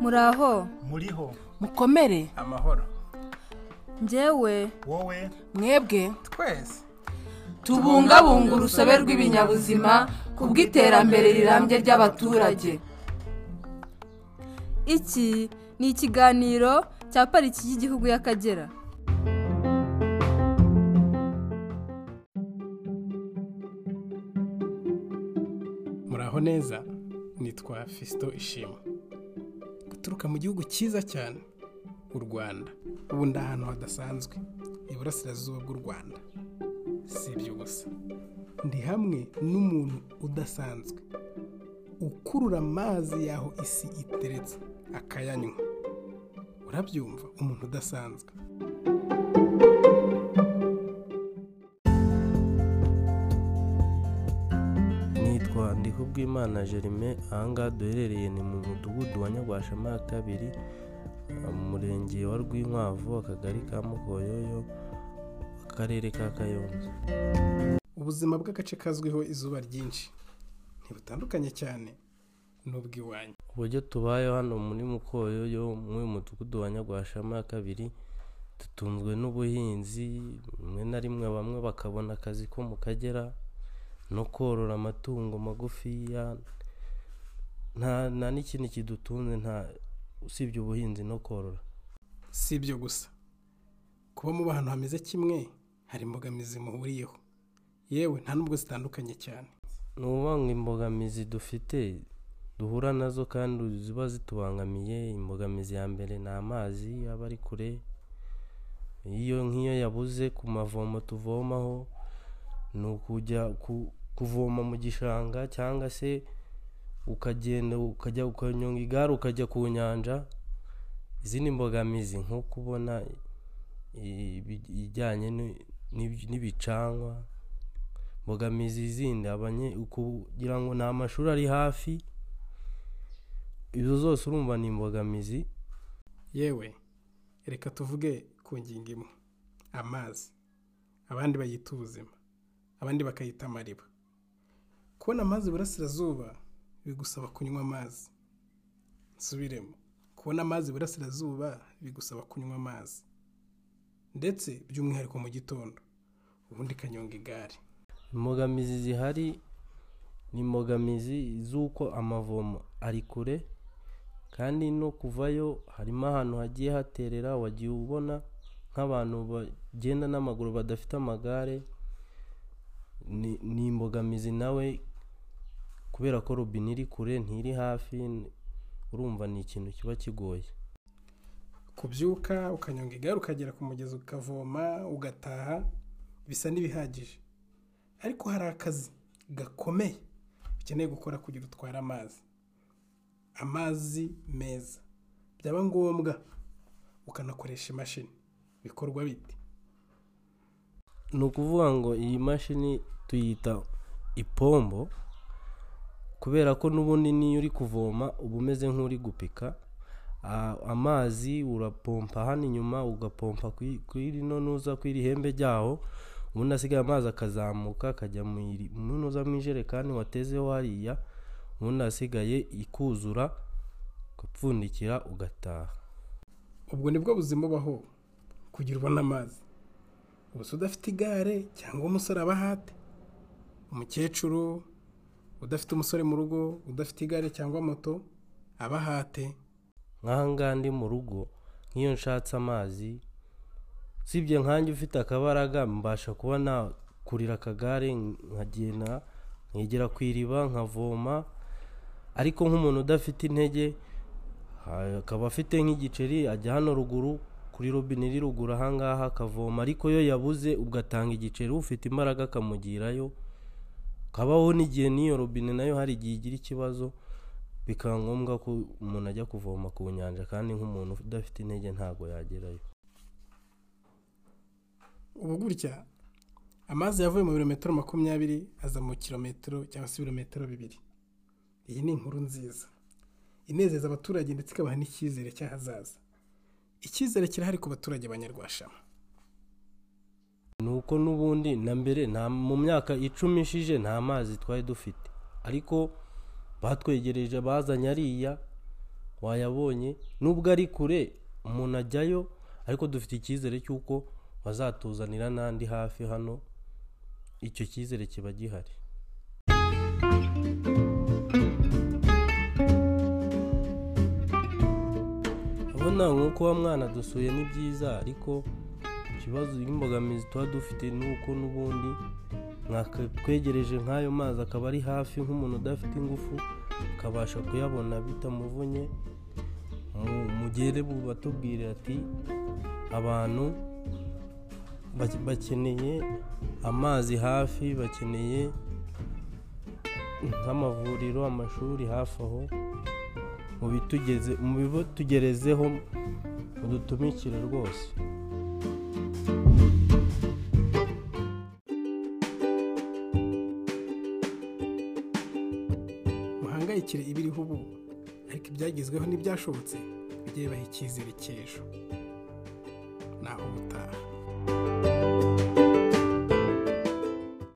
muraho. Muriho. Mukomere. Amahoro. Njyewe wowe. Mwebwe. Twese. Tubungabunga urusobe rw'ibinyabuzima ku bw'iterambere rirambye ry'abaturage. Iki ni ikiganiro cya pariki y'igihugu y'akagera. Neza nitwa fisito ishima. Guturuka mu gihugu cyiza cyane u rwanda. Ubu ndi ahantu hadasanzwe iburasirazuba bw'u rwanda. Si ibyo gusa. Ndi hamwe n'umuntu udasanzwe. Ukurura amazi y'aho isi iteretse akayanywa. Urabyumva umuntu udasanzwe. Nitwa ndikubwimana jerime ahangaha duherereye ni mu mudugudu wa nyagwashama ya kabiri mu murenge wa rwinkwavu akagari ka mukoyoyo akarere ka kayonza. Ubuzima bw'agace kazwiho izuba ryinshi. Ntibutandukanye cyane n'ubw'iwanyu. Uburyo tubayeho hano muri mukoyoyo muri mudugudu wa nyagwashama ya kabiri dutunzwe n'ubuhinzi rimwe na rimwe bamwe bakabona akazi ko mu kagera no korora amatungo magufiya nta n'ikindi kidutunze nta usibye ubuhinzi no korora. Si ibyo gusa. Kuba muba ahantu hameze kimwe hari imbogamizi muhuriyeho yewe nta nubwo zitandukanye cyane. Ni ukuvuga ngo imbogamizi dufite duhura na zo kandi ziba zitubangamiye. Imbogamizi ya mbere ni amazi aba ari kure. Iyo nk'iyo yabuze ku mavomo tuvomaho ni ukujya ku- kuvoma mu gishanga cyangwa se ukagenda ukajya ukanyonga igare ukajya ku nyanja izindi mbogamizi nko kubona ibi- ibijyanye ni- n'ib- n'ibicanwa mbogamizi zindi kugira ngo nta mashuri ari hafi izo zose urumva ni imbogamizi. Yewe reka tuvuge ku ngingo imwe amazi. Abandi bayita ubuzima abandi bakayita amariba. Kubona amazi iburasirazuba bigusaba kunywa amazi. Nsubiremo. Kubona amazi iburasirazuba bigusaba kunywa amazi. Ndetse by'umwihariko mu gitondo. Ubundi kanyonga igare. Imbogamizi zihari ni imbogamizi z'uko amavomo ari kure kandi no kuvayo harimo ahantu hagiye haterera wagiye ubona nk'abantu bagenda n'amaguru badafite amagare ni imbogamizi nawe kubera ko robine iri kure ntiri hafi urumva ni ikintu kiba kigoye. Kubyuka ukanyonga igare ukagera ku mugezi ukavoma ugataha bisa n'ibihagije. Ariko hari akazi gakomeye ukeneye gukora kugira utware amazi. Amazi meza. Byaba ngombwa ukanakoresha imashini. Bikorwa bite ni ukuvuga ngo iyi mashini tuyita ipombo kubera ko n'ubundi niyo uri kuvoma uba umeze nk'uri gupika Ah, amazi urapompa hano inyuma ugapompa kuri rino nuza ku iri hembe ryaho ubundi asigaye amazi akazamuka akajya mu iri- mu ijerekani watezeho hariya ubundi asigaye ikuzura ugapfundikira ugataha. Ubwo ni bwo buzima ubaho kugira ubone amazi ubusa udafite igare cyangwa umusore aba ahate umukecuru udafite umusore mu rugo udafite igare cyangwa moto aba ahate. Nk'aha ngaha ndi mu rugo nk'iyo nshatse amazi usibye nkanjye ufite akabaraga mbasha kuba nakurira akagare nkagenda nkegera ku iriba nkavoma. Ariko nk'umuntu udafite intege akaba afite nk'igiceri ajya hano ruguru kuri robine iri ruguru aha ngaha akavoma. Ariko iyo yabuze ugatanga igiceri ufite imbaraga akamugirayo. Kabaho n'igihe n'iyo robine na yo hari igihe igira ikibazo bikaba ngombwa ko umuntu ajya kuvoma ku nyanja kandi nk'umuntu udafite intege ntabwo yagerayo. Ubu gutya amazi yavuye mu birometero makumyabiri aza mu kilometero cyangwa se ibirometero bibiri. Iyi ni inkuru nziza. Inezeza abaturage ndetse ikabaha n'icyizere cy'ahazaza. Icyizere kirahari ku baturage banyarwashama ni uko n'ubundi na mbere nta mu myaka icumi ishije nta mazi twari dufite. Ariko batwegereje bazanye ariya wayabonye nubwo ari kure umuntu ajyayo ariko dufite icyizere cy'uko bazatuzanira n'andi hafi hano icyo cyizere kiba gihari. Abona nk'uko wa mwana dusuye ni byiza ariko ikibazo n'imbogamizi tuba dufite ni uko n'ubundi mwakatwegereje nk'ayo mazi akaba ari hafi nk'umuntu udafite ingufu akabasha kuyabona bitamuvunye. Mu- mugere batubwire ati abantu bak- bakeneye amazi hafi bakeneye nk'amavuriro amashuri hafi aho mubitugeze mubitugerezeho mudutumikire rwose. duhangayikire ibiriho ubu. Ariko ibyagezweho n'ibyashobotse bijye bibaha icyizere cy'ejo. Naho ubutaha.